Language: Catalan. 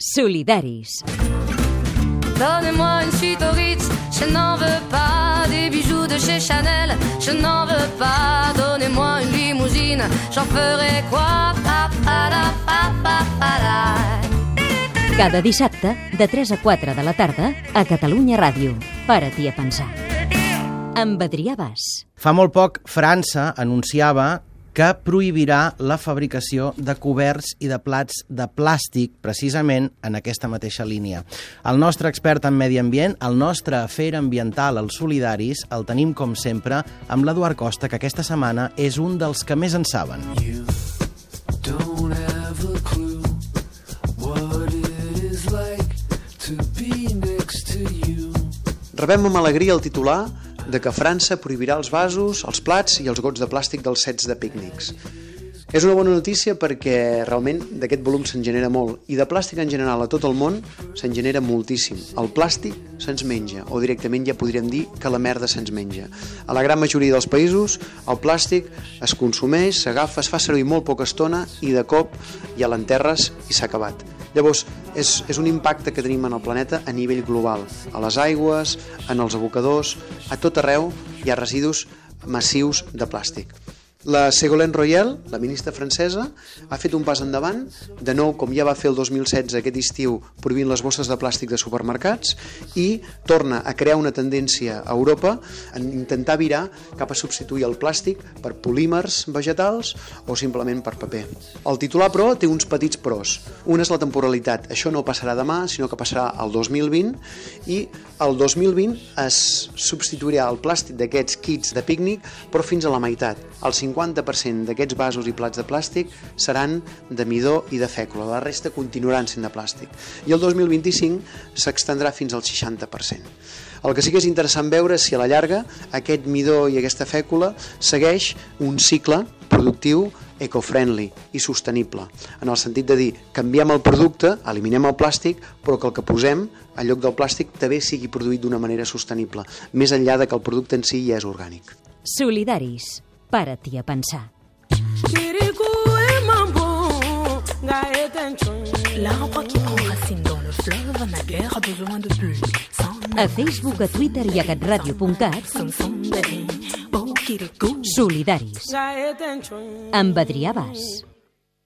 Solidaris. Donnez-moi une suite au Ritz, je n'en veux pas. Des bijoux de chez Chanel, je n'en veux pas. Donnez-moi une limousine, j'en ferai quoi pa, pa, la, pa, pa, pa, la. Cada dissabte, de 3 a 4 de la tarda, a Catalunya Ràdio. Para-t'hi a pensar. Amb Adrià Bas. Fa molt poc, França anunciava que prohibirà la fabricació de coberts i de plats de plàstic precisament en aquesta mateixa línia. El nostre expert en medi ambient, el nostre afer ambiental, els solidaris, el tenim com sempre amb l'Eduard Costa, que aquesta setmana és un dels que més en saben. You don't have a clue what it is like to be next to you. Rebem amb alegria el titular de que França prohibirà els vasos, els plats i els gots de plàstic dels sets de pícnics. És una bona notícia perquè realment d'aquest volum se'n genera molt i de plàstic en general a tot el món se'n genera moltíssim. El plàstic se'ns menja o directament ja podríem dir que la merda se'ns menja. A la gran majoria dels països el plàstic es consumeix, s'agafa, es fa servir molt poca estona i de cop ja l'enterres i s'ha acabat. Llavors, és, és un impacte que tenim en el planeta a nivell global, a les aigües, en els abocadors, a tot arreu hi ha residus massius de plàstic. La Ségolène Royal, la ministra francesa, ha fet un pas endavant, de nou, com ja va fer el 2016 aquest estiu, prohibint les bosses de plàstic de supermercats, i torna a crear una tendència a Europa en intentar virar cap a substituir el plàstic per polímers vegetals o simplement per paper. El titular, però, té uns petits pros. Un és la temporalitat. Això no passarà demà, sinó que passarà al 2020, i el 2020 es substituirà el plàstic d'aquests kits de pícnic, però fins a la meitat. El 50% d'aquests vasos i plats de plàstic seran de midó i de fècula, la resta continuaran sent de plàstic. I el 2025 s'extendrà fins al 60%. El que sí que és interessant veure és si a la llarga aquest midó i aquesta fècula segueix un cicle productiu eco-friendly i sostenible, en el sentit de dir, canviem el producte, eliminem el plàstic, però que el que posem en lloc del plàstic també sigui produït d'una manera sostenible, més enllà de que el producte en si ja és orgànic. Solidaris. Para-t'hi a pensar. Dans le de. Sans A Facebook, a Twitter i a catradio.cat. Solidaris. Amb Adrià Bas.